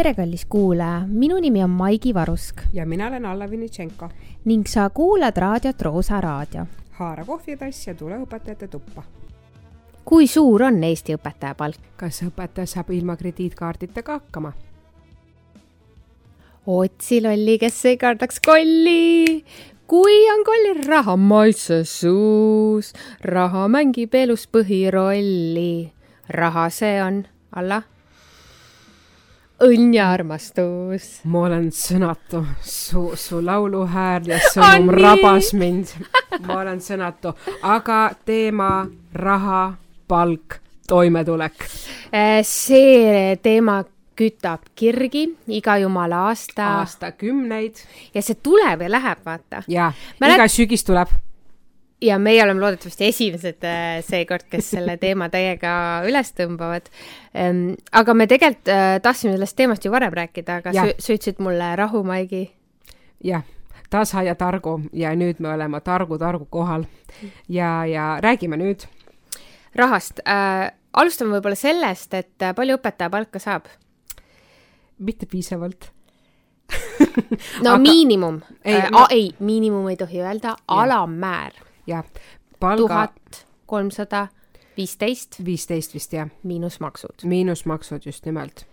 tere, kallis kuulaja, minu nimi on Maigi Varusk ja mina olen Alla Vinitšenko. ning sa kuulad raadiot Roosa Raadio. haara kohvitass ja tule õpetajate tuppa. kui suur on Eesti õpetaja palk? kas õpetaja saab ilma krediitkaardita ka hakkama? otsi lolli, kes ei kardaks kolli. kui on kollil raha maitse suus, raha mängib elus põhirolli. raha see on, Alla õnn ja armastus. ma olen sõnatu, su, su lauluhääl ja sõnum oh, rabas mind. ma olen sõnatu, aga teema raha, palk, toimetulek. Äh, see teema kütab kirgi iga jumala aasta. aastakümneid. ja see tuleb ja läheb, vaata. jaa, iga sügis tuleb ja meie oleme loodetavasti esimesed äh, seekord, kes selle teema täiega üles tõmbavad. Ehm, aga me tegelikult äh, tahtsime sellest teemast ju varem rääkida, aga sa, ütlesid mulle rahu, Maigi. jah, tasa ja targu ja nüüd me oleme targu, targu kohal ja, ja räägime nüüd. rahast äh,. alustame võib-olla sellest, et äh, palju õpetaja palka saab? mitte piisavalt no aga... miinimum. Ei, äh, ma... ei, miinimum ei tohi öelda, alammäär jah, tuhat kolmsada viisteist. viisteist vist jah. miinusmaksud. miinusmaksud just nimelt.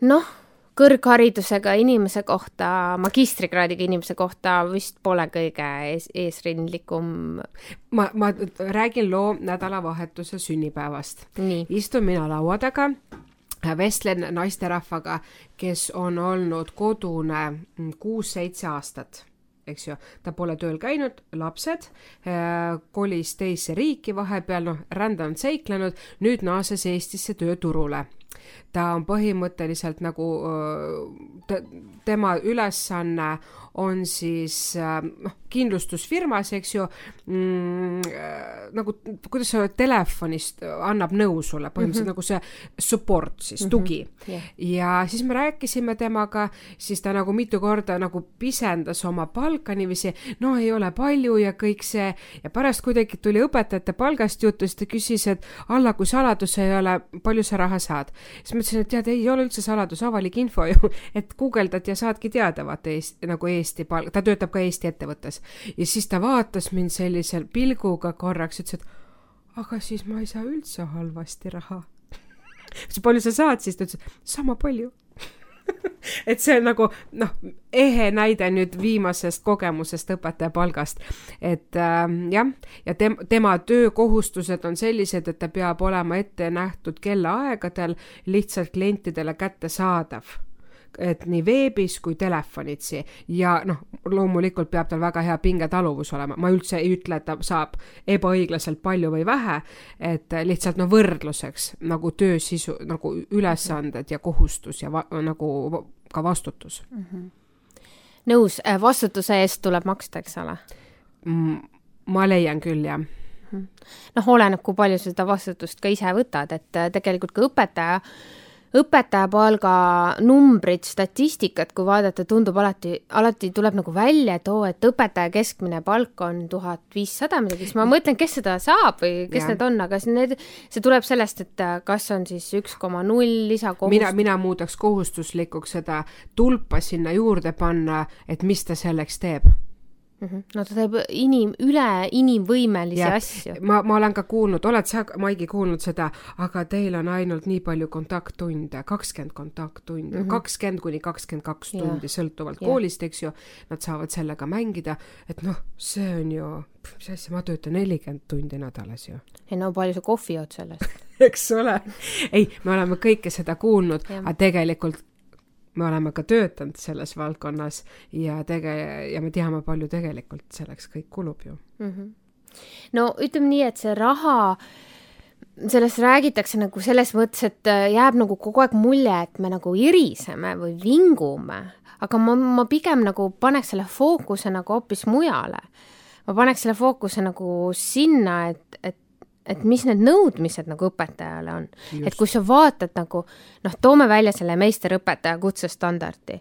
noh, kõrgharidusega inimese kohta, magistrikraadiga inimese kohta vist pole kõige ees, eesrindlikum. ma, ma räägin loo nädalavahetuse sünnipäevast. istun mina laua taga vestlen naisterahvaga, kes on olnud kodune kuus-seitse aastat eks ju, ta pole tööl käinud, lapsed äh,, kolis teise riiki vahepeal, noh, rändanud, seiklenud, nüüd naases Eestisse tööturule. Ta on põhimõtteliselt nagu te, tema ülesanne on siis noh, kindlustusfirmas, eks ju mm,, nagu kuidas sa telefonist annab nõu sulle, põhimõtteliselt mm -hmm. nagu see support siis mm, -hmm. tugi yeah.. ja siis me rääkisime temaga, siis ta nagu mitu korda nagu pisendas oma palka niiviisi, no ei ole palju ja kõik see ja pärast kuidagi tuli õpetajate palgast juttu, siis ta küsis, et Alla, kui saladus ei ole, palju sa raha saad? siis ma ütlesin, et tead, ei ole üldse saladus, avalik info ju, et guugeldad ja saadki teada, vaata nagu Eesti palk, ta töötab ka Eesti ettevõttes. ja siis ta vaatas mind sellise pilguga korraks, ütles, et aga siis ma ei saa üldse halvasti raha. ütlesin, palju sa saad siis? ta ütles, sama palju et see on nagu noh, ehe näide nüüd viimasest kogemusest õpetaja palgast. et äh, jah, ja tem-, tema töökohustused on sellised, et ta peab olema ette nähtud kellaaegadel lihtsalt klientidele kättesaadav et nii veebis kui telefonitsi ja noh, loomulikult peab tal väga hea pingetaluvus olema, ma üldse ei ütle, et ta saab ebaõiglaselt palju või vähe, et lihtsalt no võrdluseks nagu töö sisu, nagu ülesanded ja kohustus ja va, nagu ka vastutus mm. -hmm. nõus, äh, vastutuse eest tuleb maksta, eks ole mm,? ma leian küll, jah mhm. noh, oleneb, kui palju sa seda vastutust ka ise võtad, et äh, tegelikult ka õpetaja õpetaja palga numbrid, statistikat, kui vaadata, tundub alati, alati tuleb nagu välja, et oo, et õpetaja keskmine palk on tuhat viissada midagi, siis ma mõtlen, kes seda saab või kes ja. need on, aga see, need, see tuleb sellest, et äh, kas on siis üks koma null lisakohust-. mina, mina muudaks kohustuslikuks seda tulpa sinna juurde panna, et mis ta selleks teeb. No ta teeb inim, üle inimvõimelisi ja, asju. ma, ma olen ka kuulnud, oled sa, Maigi, kuulnud seda, aga teil on ainult nii palju kontakttunde, kakskümmend kontakttundi, mhm. kakskümmend kuni kakskümmend kaks tundi, sõltuvalt ja. koolist, eks ju, nad saavad sellega mängida, et noh, see on ju, mis asja, ma töötan nelikümmend tundi nädalas ju. ei no palju sa kohvi jood sellest eks ole. ei, me oleme kõike seda kuulnud, aga tegelikult me oleme ka töötanud selles valdkonnas ja tege- ja me teame, palju tegelikult selleks kõik kulub ju mm. -hmm. no ütleme nii, et see raha, sellest räägitakse nagu selles mõttes, et äh, jääb nagu kogu aeg mulje, et me nagu iriseme või vingume, aga ma, ma pigem nagu paneks selle fookuse nagu hoopis mujale. ma paneks selle fookuse nagu sinna, et, et et mis need nõudmised nagu õpetajale on. et kui sa vaatad nagu noh, toome välja selle meisterõpetaja kutsestandardi.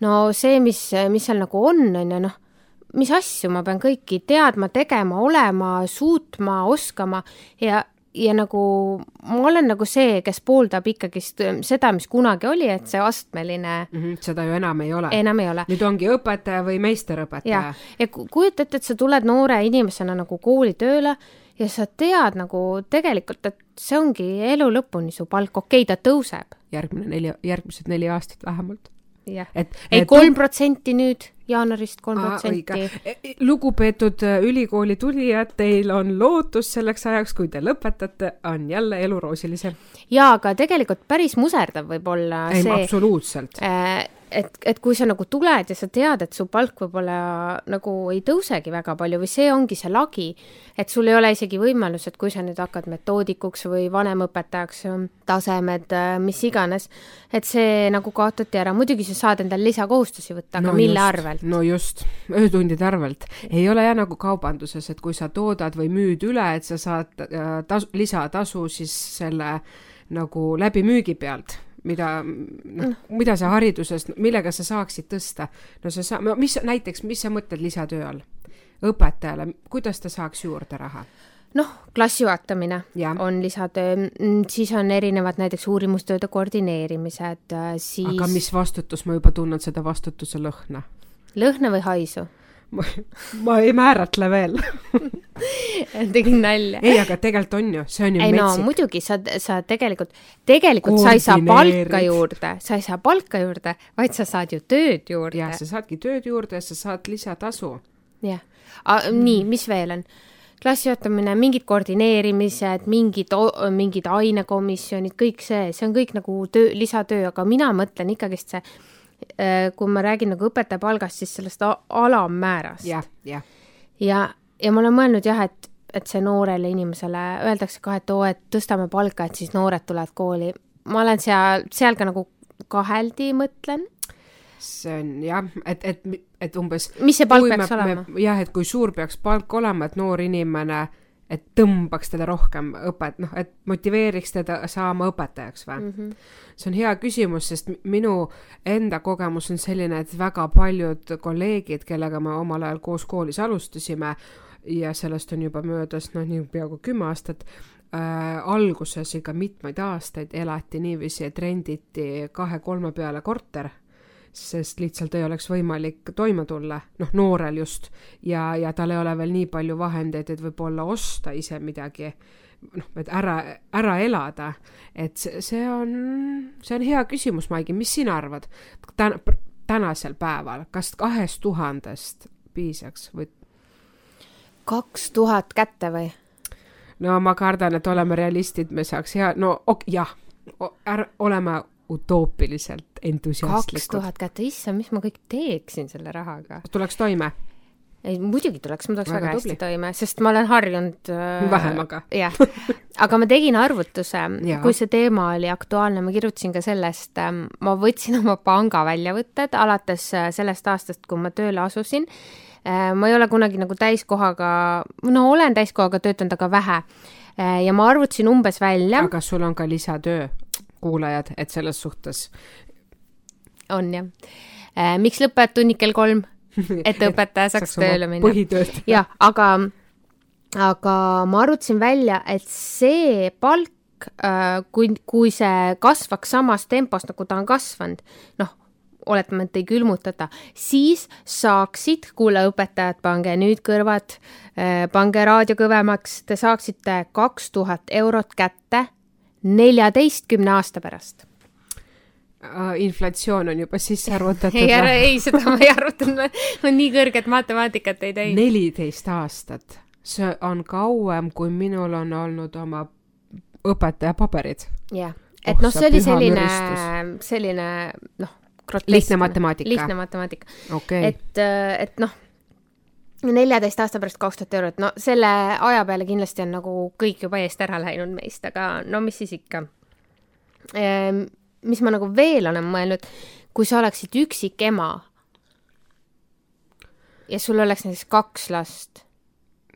no see, mis, mis seal nagu on, on ju noh, mis asju ma pean kõiki teadma, tegema, olema, suutma, oskama ja ja nagu ma olen nagu see, kes pooldab ikkagist seda, mis kunagi oli, et see astmeline mm. -hmm, seda ju enam ei ole. enam ei ole. nüüd ongi õpetaja või meisterõpetaja. ja kujuta ette, et sa tuled noore inimesena nagu kooli tööle ja sa tead nagu tegelikult, et see ongi elu lõpuni su palk, okei okay,, ta tõuseb. järgmine neli, järgmised neli aastat vähemalt jah, ei kolm protsenti nüüd, jaanuarist kolm protsenti. E, e, lugupeetud äh, ülikooli tulijad, teil on lootus selleks ajaks, kui te lõpetate, on jälle elu roosilisem. jaa, aga tegelikult päris muserdav võib olla ei, see. absoluutselt äh, et, et kui sa nagu tuled ja sa tead, et su palk võib-olla nagu ei tõusegi väga palju või see ongi see lagi, et sul ei ole isegi võimalus, et kui sa nüüd hakkad metoodikuks või vanemõpetajaks, tasemed, mis iganes, et see nagu kaotati ära, muidugi sa saad endale lisakohustusi võtta, aga no mille just, arvelt? no just, öötundide arvelt. ei ole jah nagu kaubanduses, et kui sa toodad või müüd üle, et sa saad äh, tasu, lisatasu siis selle nagu läbimüügi pealt mida, noh, mida sa hariduses, millega sa saaksid tõsta? no sa saa-, mis näiteks, mis sa mõtled lisatöö all? õpetajale, kuidas ta saaks juurde raha? noh, klassi juhatamine ja. on lisatöö, mm, siis on erinevad näiteks uurimustööde koordineerimised, äh, siis aga mis vastutus, ma juba tunnen seda vastutuse lõhna. lõhna või haisu? Ma ei määratle veel tegin nalja. ei, aga tegelikult on ju, see on ju ei metsik. no muidugi, sa, sa tegelikult, tegelikult sa ei saa palka juurde, sa ei saa palka juurde, vaid sa saad ju tööd juurde. jah, sa saadki tööd juurde ja sa saad lisatasu. jah, nii, mis veel on? klassijuhatamine, mingid koordineerimised, mingid, mingid ainekomisjonid, kõik see, see on kõik nagu töö, lisatöö, aga mina mõtlen ikkagist see kui ma räägin nagu õpetaja palgast, siis sellest alammäärast. jah, jah. ja, ja ma olen mõelnud jah, et, et see noorele inimesele öeldakse ka, et oo, et tõstame palka, et siis noored tulevad kooli. ma olen seal, seal ka nagu kaheldi mõtlen. see on jah, et, et, et umbes. mis see palk peaks me, olema? jah, et kui suur peaks palk olema, et noor inimene et tõmbaks teda rohkem õpet-, noh, et motiveeriks teda saama õpetajaks või mm? -hmm. see on hea küsimus, sest minu enda kogemus on selline, et väga paljud kolleegid, kellega me omal ajal koos koolis alustasime ja sellest on juba möödas noh, nii peaaegu kümme aastat äh,, alguses ikka mitmeid aastaid elati niiviisi, et renditi kahe-kolme peale korter sest lihtsalt ei oleks võimalik toime tulla, noh, noorel just, ja, ja tal ei ole veel nii palju vahendeid, et võib-olla osta ise midagi, noh, et ära, ära elada. et see, on, see on hea küsimus, Maigi, mis sina arvad täna, tänasel päeval, kas kahest tuhandest piisaks või? kaks tuhat kätte või? no ma kardan, et oleme realistid, me saaks hea, no ok, jah, oleme utoopiliselt entusiastlikud. kaks tuhat kätte, issand, mis ma kõik teeksin selle rahaga. tuleks toime? ei, muidugi tuleks, ma tuleks väga, väga hästi toime, sest ma olen harjunud äh, vähemaga. jah, aga ma tegin arvutuse, kui see teema oli aktuaalne, ma kirjutasin ka sellest äh,, ma võtsin oma panga väljavõtted alates äh, sellest aastast, kui ma tööle asusin äh,. ma ei ole kunagi nagu täiskohaga, no olen täiskohaga töötanud, aga vähe äh, ja ma arvutasin umbes välja. aga sul on ka lisatöö? Kuulajad, et selles suhtes. on jah. Äh, miks lõpevad tunnid kell kolm? et õpetaja saaks tööle minna. jah, aga, aga ma arvutasin välja, et see palk, äh, kui, kui see kasvaks samas tempos, nagu ta on kasvanud, noh, oletame, et ei külmutata, siis saaksid, kuule õpetajad, pange nüüd kõrvad, äh, pange raadio kõvemaks, te saaksite kaks tuhat eurot kätte neljateistkümne aasta pärast inflatsioon on juba sisse arvutatud. ei, ära, ei, seda ma ei arvutanud, ma nii kõrget matemaatikat ei teinud. neliteist aastat, see on kauem, kui minul on olnud oma õpetajapaberid. jah, et noh, see oli selline, selline noh, lihtne matemaatika. lihtne matemaatika okay.. et, et noh neljateist aasta pärast kaks tuhat eurot, no selle aja peale kindlasti on nagu kõik juba eest ära läinud meist, aga no mis siis ikka. Ehm, mis ma nagu veel olen mõelnud, kui sa oleksid üksik ema ja sul oleks näiteks kaks last.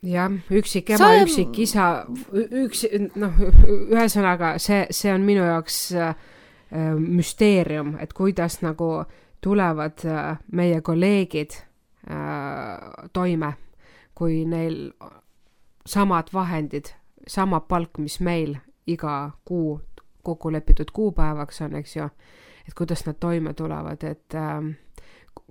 jah, üksik ema sa..., üksik isa, üks, noh, ühesõnaga see, see on minu jaoks äh, müsteerium, et kuidas nagu tulevad äh, meie kolleegid toime, kui neil samad vahendid sama palk, mis meil iga kuu kokku lepitud kuupäevaks on, eks ju, et kuidas nad toime tulevad, et äh,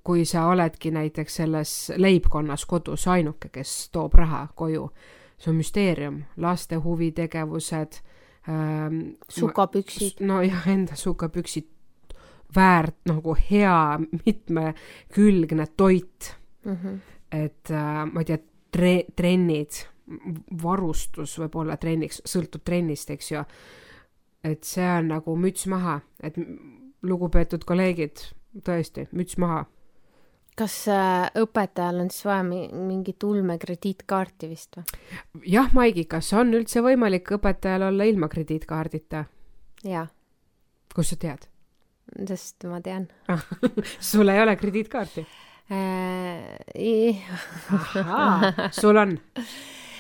kui sa oledki näiteks selles leibkonnas kodus ainuke, kes toob raha koju, see on müsteerium, laste huvitegevused ähm,. sukapüksid. nojah, enda sukapüksid, väärt nagu hea mitmekülgne toit mm. -hmm. et äh, ma ei tea, tre-, trennid, varustus võib-olla trenniks, sõltub trennist, eks ju. et see on nagu müts maha, et lugupeetud kolleegid, tõesti, müts maha kas äh, õpetajal on siis vaja mingit ulmekrediitkaarti vist või? jah, Maigi, kas on üldse võimalik õpetajal olla ilma krediitkaardita? jaa. kust sa tead? sest ma tean sul ei ole krediitkaarti äh,? sul on?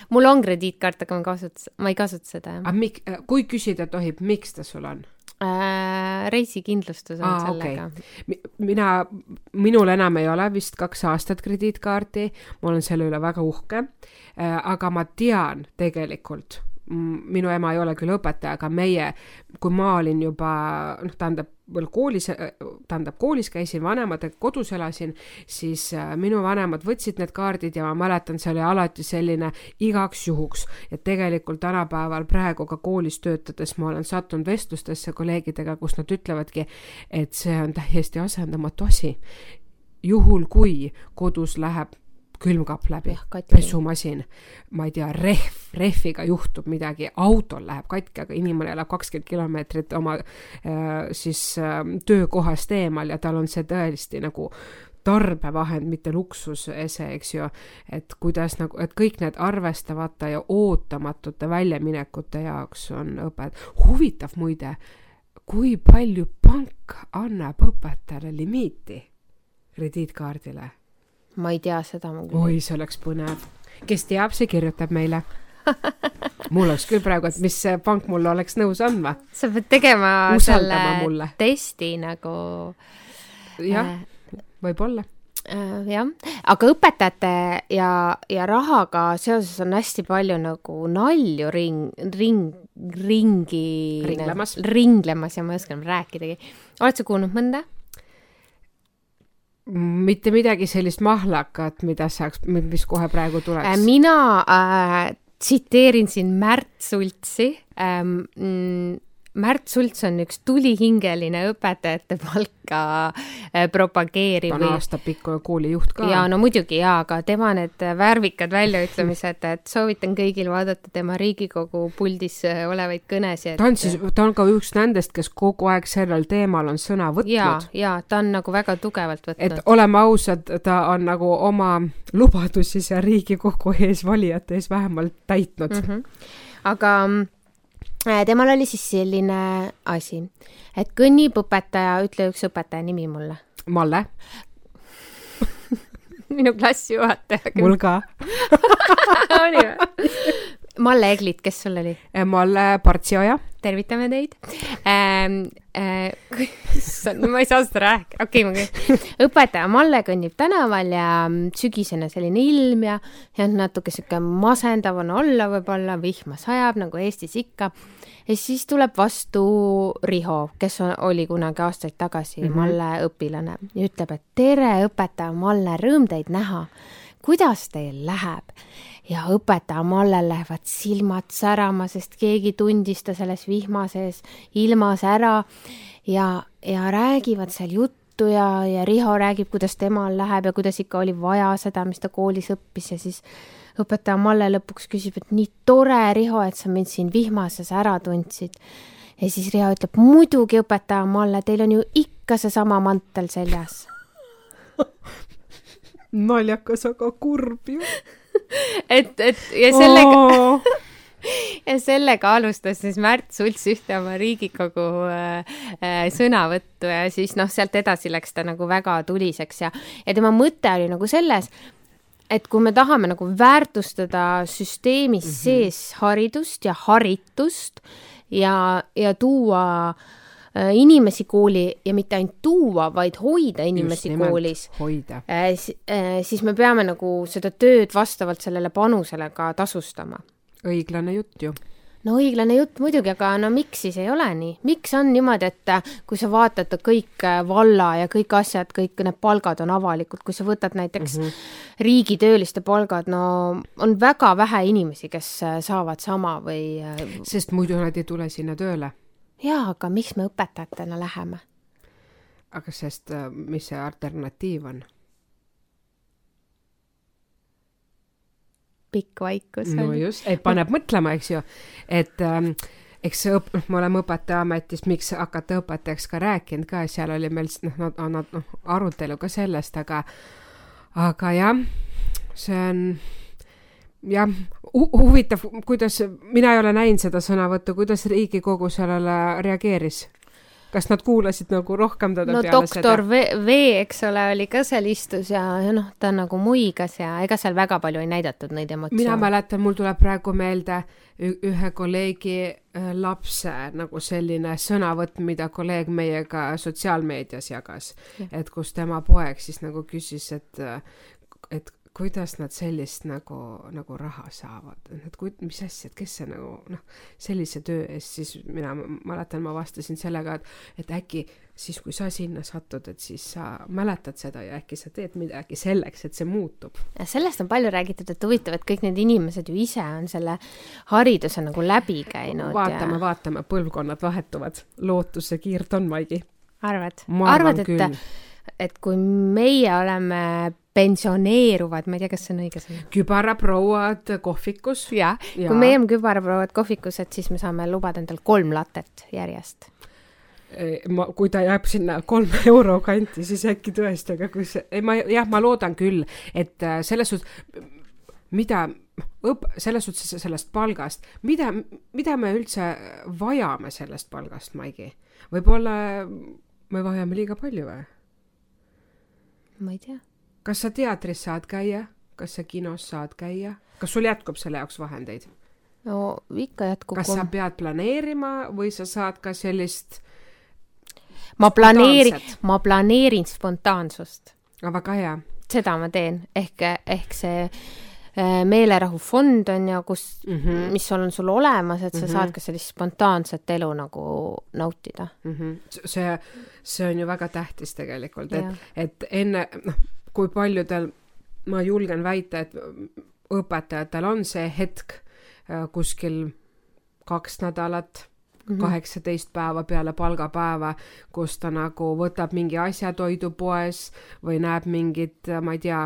mul on krediitkaart, aga ma kasutan, ma ei kasuta seda, jah. aga mik-, kui küsida tohib, miks ta sul on? äh,? reisikindlustus on Aa, sellega okay.. mina, minul enam ei ole vist kaks aastat krediitkaarti, ma olen selle üle väga uhke äh,, aga ma tean tegelikult minu ema ei ole küll õpetaja, aga meie, kui ma olin juba noh, tähendab veel koolis, tähendab koolis käisin, vanematega kodus elasin, siis äh, minu vanemad võtsid need kaardid ja ma mäletan, see oli alati selline igaks juhuks. et tegelikult tänapäeval praegu ka koolis töötades ma olen sattunud vestlustesse kolleegidega, kus nad ütlevadki, et see on täiesti asendamatu asi. juhul, kui kodus läheb külmkapp läbi, pesumasin, ma ei tea, rehv, rehviga juhtub midagi, autol läheb katki, aga inimene elab kakskümmend kilomeetrit oma äh, siis äh, töökohast eemal ja tal on see tõesti nagu tarbevahend, mitte luksusese, eks ju, et kuidas nagu, et kõik need arvestamata ja ootamatute väljaminekute jaoks on õpet-. huvitav muide, kui palju pank annab õpetajale limiiti krediitkaardile ma ei tea seda. oi, see oleks põnev. kes teab, see kirjutab meile mul oleks küll praegu, et mis pank mulle oleks nõus andma. sa pead tegema Usaldama selle mulle. testi nagu. jah äh,, võib-olla äh,. jah, aga õpetajate ja, ja rahaga seoses on hästi palju nagu nalju ring, ring, ringi. ringlemas. ringlemas ja ma ei oska enam rääkidagi. oled sa kuulnud mõnda? Mitte midagi sellist mahlakat, mida saaks, mis kohe praegu tuleks. Äh, mina äh, tsiteerin siin Märt Sultsi ähm,. Märt Sults on üks tulihingeline õpetajate palka äh, propageeriv. ta on aastapikku koolijuht ka. ja no muidugi jaa, aga tema need värvikad väljaütlemised, et soovitan kõigil vaadata tema Riigikogu puldis äh, olevaid kõnesid. ta on siis, ta on ka üks nendest, kes kogu aeg sellel teemal on sõna võtnud. ja, ja ta on nagu väga tugevalt võtnud. et oleme ausad, ta on nagu oma lubadusi seal Riigikogu ees valijate ees vähemalt täitnud mm. -hmm. aga Äh, temal oli siis selline asi, et kõnnib õpetaja, ütle üks õpetaja nimi mulle. Malle minu klassijuhataja. mul ka oli või? Malle Eglit, kes sul oli? Äh, Malle Partsioja. Tervitame teid ähm,. Äh, issand, ma ei saa seda rääkida, okei okay,, ma õpetaja Malle kõnnib tänaval ja mm, sügisene selline ilm ja, ja natuke sihuke masendav on olla võib-olla, vihma sajab nagu Eestis ikka. ja siis tuleb vastu Riho, kes on, oli kunagi aastaid tagasi mm -hmm. Malle õpilane ja ütleb, et tere, õpetaja Malle, rõõm teid näha. kuidas teil läheb? Ja õpetaja Mallel lähevad silmad särama, sest keegi tundis ta selles vihma sees ilmas ära. Ja, ja räägivad seal juttu ja, ja Riho räägib, kuidas temal läheb ja kuidas ikka oli vaja seda, mis ta koolis õppis. Ja siis õpetaja Malle lõpuks küsib, et nii tore, Riho, et sa mind siin vihmases ära tundsid. ja siis Riho ütleb, muidugi, õpetaja Malle, teil on ju ikka seesama mantel seljas. Naljakas, aga kurb ju et, et ja sellega oh. ja sellega alustas siis Märt Sults ühte oma Riigikogu äh, äh, sõnavõttu ja siis noh, sealt edasi läks ta nagu väga tuliseks ja, ja tema mõte oli nagu selles, et kui me tahame nagu väärtustada süsteemis mm -hmm. sees haridust ja haritust ja, ja tuua äh, inimesi kooli ja mitte ainult tuua, vaid hoida inimesi koolis, äh, äh, siis me peame nagu seda tööd vastavalt sellele panusele ka tasustama õiglane jutt ju no õiglane jutt muidugi, aga no miks siis ei ole nii, miks on niimoodi, et äh, kui sa vaatad kõik äh, valla ja kõik asjad, kõik need palgad on avalikud, kui sa võtad näiteks mm -hmm. riigitööliste palgad, no on väga vähe inimesi, kes äh, saavad sama või. sest muidu nad ei tule sinna tööle. Jaa, aga miks me õpetajatena läheme? aga sest, mis see alternatiiv on? pikk vaikus no just, et paneb mõtlema, eks ju, et ähm, eks õp-, me oleme õpetajaametis, miks hakata õpetajaks ka rääkinud ka, seal oli meil noh, nad, nad noh, arutelu ka sellest, aga aga jah, see on jah hu, huvitav, kuidas, mina ei ole näinud seda sõnavõttu, kuidas Riigikogu sellele reageeris? Kas nad kuulasid nagu rohkem teda no peale doktor V, v, eks ole, oli ka seal istus ja, ja noh, ta nagu muigas ja ega seal väga palju ei näidatud neid emotsioone. mina mäletan, mul tuleb praegu meelde ühe kolleegi äh, lapse nagu selline sõnavõtt, mida kolleeg meiega sotsiaalmeedias jagas, et kus tema poeg siis nagu küsis, et et kuidas nad sellist nagu, nagu raha saavad, et kui, mis asja, et kes see nagu noh, sellise töö eest, siis mina mäletan, ma vastasin sellega, et, et äkki siis, kui sa sinna satud, et siis sa mäletad seda ja äkki sa teed midagi selleks, et see muutub. sellest on palju räägitud, et huvitav, et kõik need inimesed ju ise on selle hariduse nagu läbi käinud. vaatame ja..., vaatame, põlvkonnad vahetuvad, lootuse kiirt on, Maigi. arvad? arvad, et, et kui meie oleme pensioneeruvad, ma ei tea, kas see on õige sõna. kübaraprouad kohvikus. jah ja., kui meie oleme kübaraprouad kohvikus, et siis me saame lubada endale kolm latet järjest. ma, kui ta jääb sinna kolme euro kanti, siis äkki tõesti, aga kui see, ei ma jah, ma loodan küll, et äh, selles suhtes, mida õp-, selles suhtes sellest palgast, mida, mida me üldse vajame sellest palgast, Maigi? võib-olla me vajame liiga palju või? Ma ei tea kas sa teatris saad käia, kas sa kinos saad käia, kas sul jätkub selle jaoks vahendeid? no ikka jätkub. kas sa pead planeerima või sa saad ka sellist ma planeerin, ma planeerin spontaansust. väga hea. seda ma teen, ehk, ehk see meelerahufond on ju, kus mm, -hmm. mis on sul olemas, et sa mm -hmm. saad ka sellist spontaanset elu nagu nautida mm. -hmm. see, see on ju väga tähtis tegelikult, et, et enne, noh kui paljudel, ma julgen väita, et õpetajatel on see hetk äh, kuskil kaks nädalat mhm. kaheksateist päeva peale palgapäeva, kus ta nagu võtab mingi asja toidupoes või näeb mingit, ma ei tea,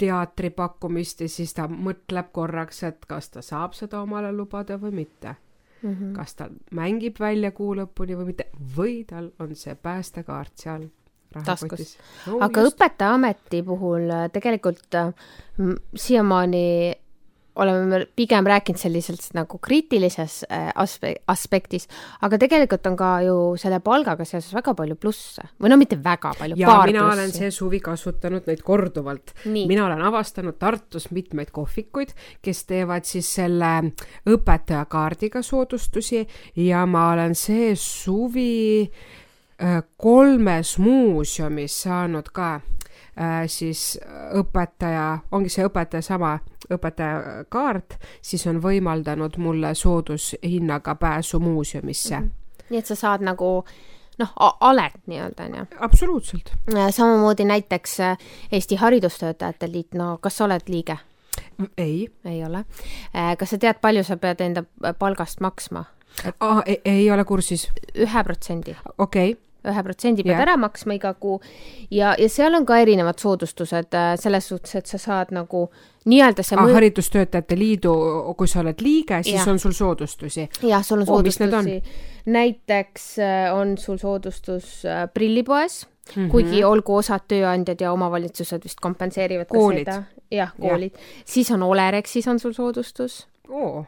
teatripakkumist ja siis ta mõtleb korraks, et kas ta saab seda omale lubada või mitte mm. -hmm. kas ta mängib välja kuu lõpuni või mitte või tal on see päästekaart seal taskus no,. aga just. õpetajaameti puhul äh, tegelikult äh, siiamaani oleme me pigem rääkinud selliselt nagu kriitilises äh, aspe-, aspektis, aga tegelikult on ka ju selle palgaga seoses väga palju plusse või no mitte väga palju. ja mina plussi. olen see suvi kasutanud neid korduvalt. mina olen avastanud Tartus mitmeid kohvikuid, kes teevad siis selle õpetajakaardiga soodustusi ja ma olen see suvi Äh, kolmes muuseumis saanud ka äh, siis õpetaja, ongi see õpetaja sama õpetajakaart, siis on võimaldanud mulle soodushinnaga pääsu muuseumisse mm. -hmm. nii et sa saad nagu noh, alet nii-öelda, on ju? absoluutselt. Äh, samamoodi näiteks Eesti Haridustöötajate Liit, no kas sa oled liige? ei. ei ole. kas sa tead, palju sa pead enda palgast maksma? Et... Ah, ei, ei ole kursis. ühe protsendi. okei okay ühe protsendi pead yeah. ära maksma iga kuu ja, ja seal on ka erinevad soodustused äh, selles suhtes, et sa saad nagu nii-öelda see ah, mõju... Haridustöötajate Liidu, kui sa oled liige, siis ja. on sul soodustusi? jah, sul on oh, soodustusi. näiteks äh, on sul soodustus äh, prillipoes mm, -hmm. kuigi olgu osad tööandjad ja omavalitsused vist kompenseerivad ka koolid. seda. jah, koolid ja.. siis on Olerexis on sul soodustus oh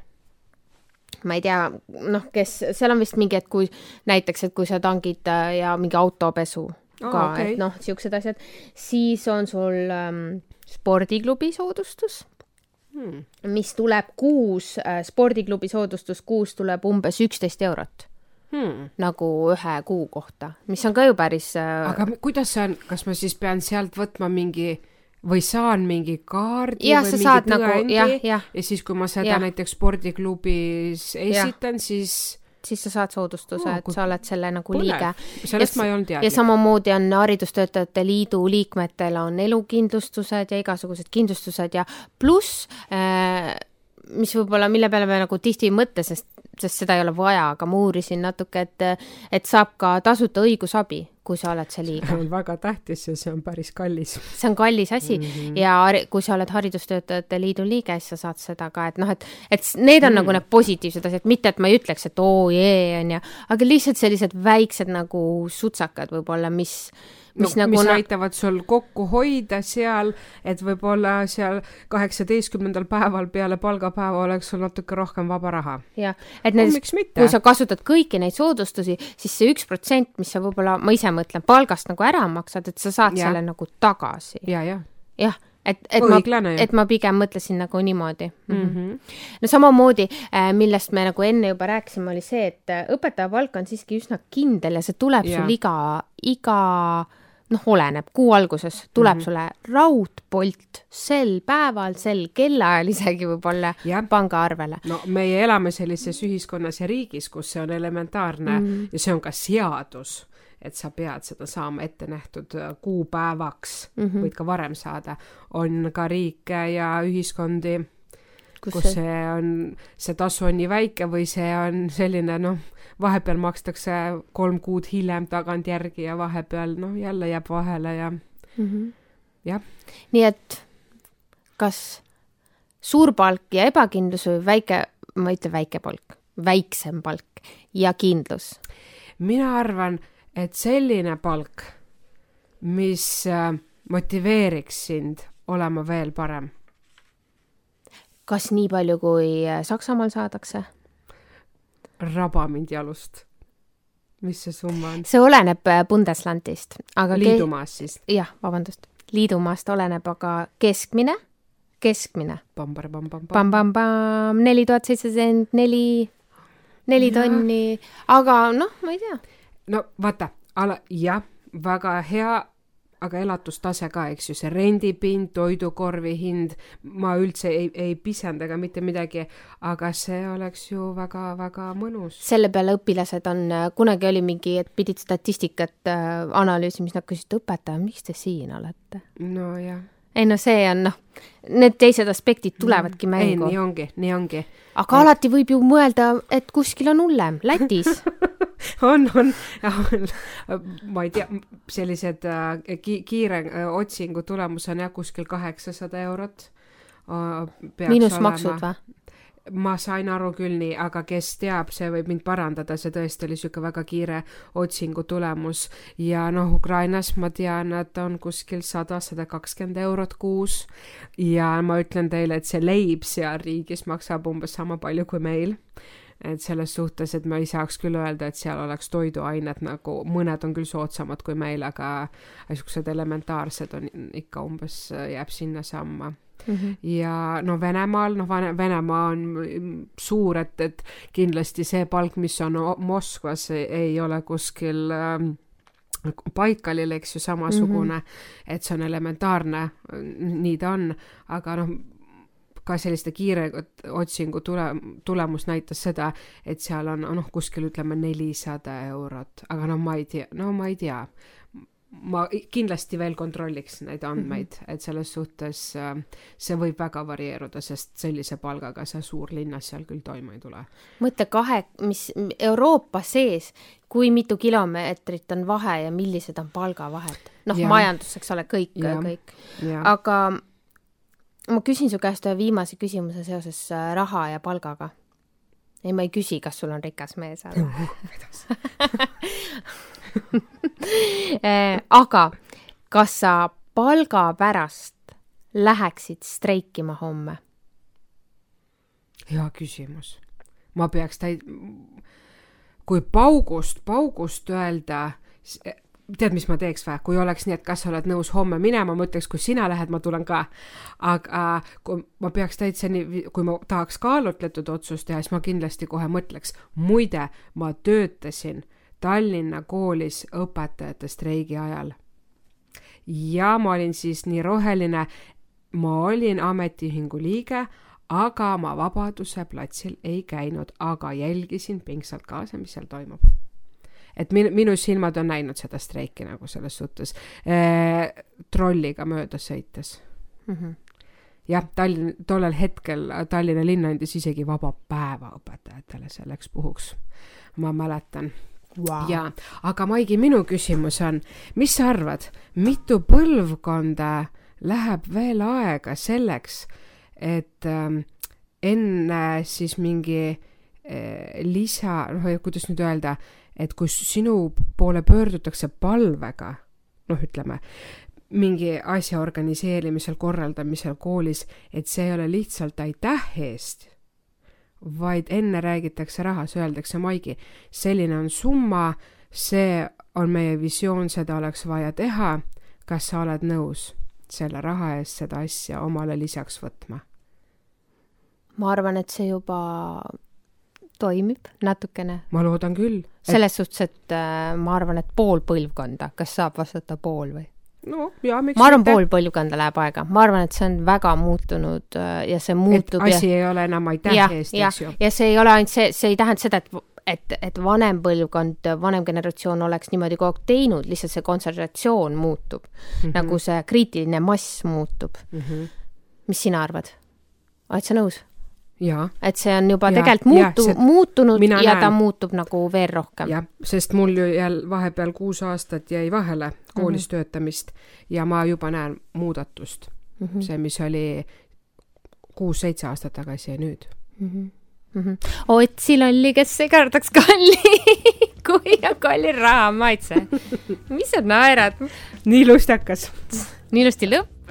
ma ei tea, noh, kes, seal on vist mingi, et kui näiteks, et kui sa tangid äh, ja mingi autopesu ka oh,, okay. et noh, siuksed asjad, siis on sul ähm, spordiklubi soodustus hmm., mis tuleb kuus äh,, spordiklubi soodustus kuus tuleb umbes üksteist eurot hmm. nagu ühe kuu kohta, mis on ka ju päris äh.... aga kuidas see on, kas ma siis pean sealt võtma mingi või saan mingi kaardi ja, või mingi nagu, tõendi ja, ja. ja siis, kui ma seda ja. näiteks spordiklubis esitan, siis siis sa saad soodustuse oh,, et sa oled selle nagu põnev. liige. sellest ja, ma ei olnud teadlik. ja samamoodi on Haridustöötajate Liidu liikmetel on elukindlustused ja igasugused kindlustused ja pluss äh, mis võib-olla, mille peale me nagu tihti ei mõtle, sest, sest seda ei ole vaja, aga ma uurisin natuke, et, et saab ka tasuta õigusabi, kui sa oled see liige. see on väga tähtis ja see on päris kallis. see on kallis asi mm -hmm. ja kui sa oled Haridustöötajate Liidu liige, siis sa saad seda ka, et noh, et, et need on mm. nagu need positiivsed asjad, mitte et ma ei ütleks, et oo jee, onju, aga lihtsalt sellised väiksed nagu sutsakad võib-olla, mis mis no, nagu mis aitavad sul kokku hoida seal, et võib-olla seal kaheksateistkümnendal päeval peale palgapäeva oleks sul natuke rohkem vaba raha. jah, et näiteks no, kui sa kasutad kõiki neid soodustusi, siis see üks protsent, mis sa võib-olla, ma ise mõtlen, palgast nagu ära maksad, et sa saad ja. selle nagu tagasi ja,. jah, jah et, et Õiglane, ma, et ma pigem mõtlesin nagu niimoodi mm. -hmm. no samamoodi, äh, millest me nagu enne juba rääkisime, oli see, et äh, õpetaja palk on siiski üsna kindel ja see tuleb ja. sul iga, iga noh, oleneb, kuu alguses tuleb mm -hmm. sulle raudpolt sel päeval, sel kellaajal isegi võib-olla pangaarvele. no meie elame sellises ühiskonnas ja riigis, kus see on elementaarne mm -hmm. ja see on ka seadus et sa pead seda saama ette nähtud äh, kuupäevaks mm, -hmm. võid ka varem saada. on ka riike ja ühiskondi, kus, kus see... see on, see tasu on nii väike või see on selline noh, vahepeal makstakse kolm kuud hiljem tagantjärgi ja vahepeal noh, jälle jääb vahele ja mm -hmm. jah. nii et kas suur palk ja ebakindlus või väike, ma ei ütle väike palk, väiksem palk ja kindlus? mina arvan, et selline palk, mis äh, motiveeriks sind olema veel parem. kas nii palju, kui äh, Saksamaal saadakse? raba mind jalust. mis see summa on? see oleneb äh, Bundeslandist, aga liidumaast siis? jah, vabandust, liidumaast oleneb, aga keskmine, keskmine. neli tuhat seitsesada neli, neli tonni, aga noh, ma ei tea. No vaata, ala, jah, väga hea aga elatustase ka, eks ju, see rendipind, toidukorvi hind, ma üldse ei, ei pisenda ega mitte midagi, aga see oleks ju väga-väga mõnus. selle peale õpilased on, kunagi oli mingi, et pidid statistikat äh, analüüsima, siis nad küsisid, õpetaja, miks te siin olete? nojah ei no see on noh, need teised aspektid tulevadki mängu. ei, nii ongi, nii ongi. aga et... alati võib ju mõelda, et kuskil on hullem, Lätis on, on, ma ei tea, sellised äh, ki kiire äh, otsingu tulemus on jah, kuskil kaheksasada eurot. miinus maksud või? ma sain aru küll nii, aga kes teab, see võib mind parandada, see tõesti oli niisugune väga kiire otsingu tulemus. Ja noh, Ukrainas ma tean, et on kuskil sada, sada kakskümmend eurot kuus. Ja ma ütlen teile, et see leib seal riigis maksab umbes sama palju kui meil et selles suhtes, et ma ei saaks küll öelda, et seal oleks toiduained nagu, mõned on küll soodsamad kui meil, aga niisugused elementaarsed on ikka umbes, jääb sinnasamma Mm -hmm. ja no Venemaal, noh, Venemaa on suur, et, et kindlasti see palk, mis on Moskvas, ei ole kuskil ähm, Baikalil, eks ju, samasugune mm, -hmm. et see on elementaarne, nii ta on, aga noh, ka selliste kiire otsingu tule, tulemus näitas seda, et seal on noh, kuskil ütleme nelisada eurot, aga no ma ei tea, no ma ei tea ma kindlasti veel kontrolliks neid andmeid mm, -hmm. et selles suhtes äh, see võib väga varieeruda, sest sellise palgaga sa suurlinnas seal küll toime ei tule. mõtle kahe, mis Euroopa sees, kui mitu kilomeetrit on vahe ja millised on palgavahed. noh, majandus, eks ole, kõik, kõik. aga ma küsin su käest ühe viimase küsimuse seoses äh, raha ja palgaga. ei, ma ei küsi, kas sul on rikas mees, aga Eh, aga kas sa palga pärast läheksid streikima homme? hea küsimus. ma peaks täi-, kui paugust, paugust öelda, tead, mis ma teeks või, kui oleks nii, et kas sa oled nõus homme minema, ma ütleks, kui sina lähed, ma tulen ka. aga kui ma peaks täitsa nii, kui ma tahaks kaalutletud otsust teha, siis ma kindlasti kohe mõtleks. muide, ma töötasin Tallinna koolis õpetajate streigi ajal. ja ma olin siis nii roheline, ma olin ametiühingu liige, aga ma Vabaduse platsil ei käinud, aga jälgisin pingsalt kaasa, mis seal toimub. Et minu, minu silmad on näinud seda streiki nagu selles suhtes. Äh, trolliga mööda sõites. Mm. -hmm jah, Tallinn, tollel hetkel Tallinna linn andis isegi vaba päeva õpetajatele selleks puhuks, ma mäletan. Wow.. jaa, aga Maigi, minu küsimus on, mis sa arvad, mitu põlvkonda läheb veel aega selleks, et äh, enne siis mingi äh, lisa, noh, kuidas nüüd öelda, et kui sinu poole pöördutakse palvega, noh, ütleme, mingi asja organiseerimisel, korraldamisel koolis, et see ei ole lihtsalt aitäh eest, vaid enne räägitakse rahas, öeldakse, Maigi, selline on summa, see on meie visioon, seda oleks vaja teha, kas sa oled nõus selle raha eest seda asja omale lisaks võtma? ma arvan, et see juba toimib natukene. ma loodan küll et.... selles suhtes, et äh, ma arvan, et pool põlvkonda, kas saab vastata pool või? no ja miks ma arvan, pool põlvkonda läheb aega, ma arvan, et see on väga muutunud äh, ja see muutub. asi ja... ei ole enam aitäh eest, eks ju. ja see ei ole ainult see, see ei tähenda seda, et et, et vanem põlvkond, vanem generatsioon oleks niimoodi kogu aeg teinud, lihtsalt see kontsentratsioon muutub mm. -hmm. nagu see kriitiline mass muutub mm. -hmm. mis sina arvad? oled sa nõus? Et see on juba ja, tegelikult muutu-, see... muutunud ja näen. ta muutub nagu veel rohkem. jah, sest mul ju jälle vahepeal kuus aastat jäi vahele koolis mm -hmm. töötamist ja ma juba näen muudatust mm. -hmm. see, mis oli kuus-seitse aastat tagasi ja nüüd mm. -hmm. Mm -hmm. otsi lolli, kes ei kardaks kalli kui on kallil raha maitse. mis sa naerad? nii lustakas. nii ilusti lõpp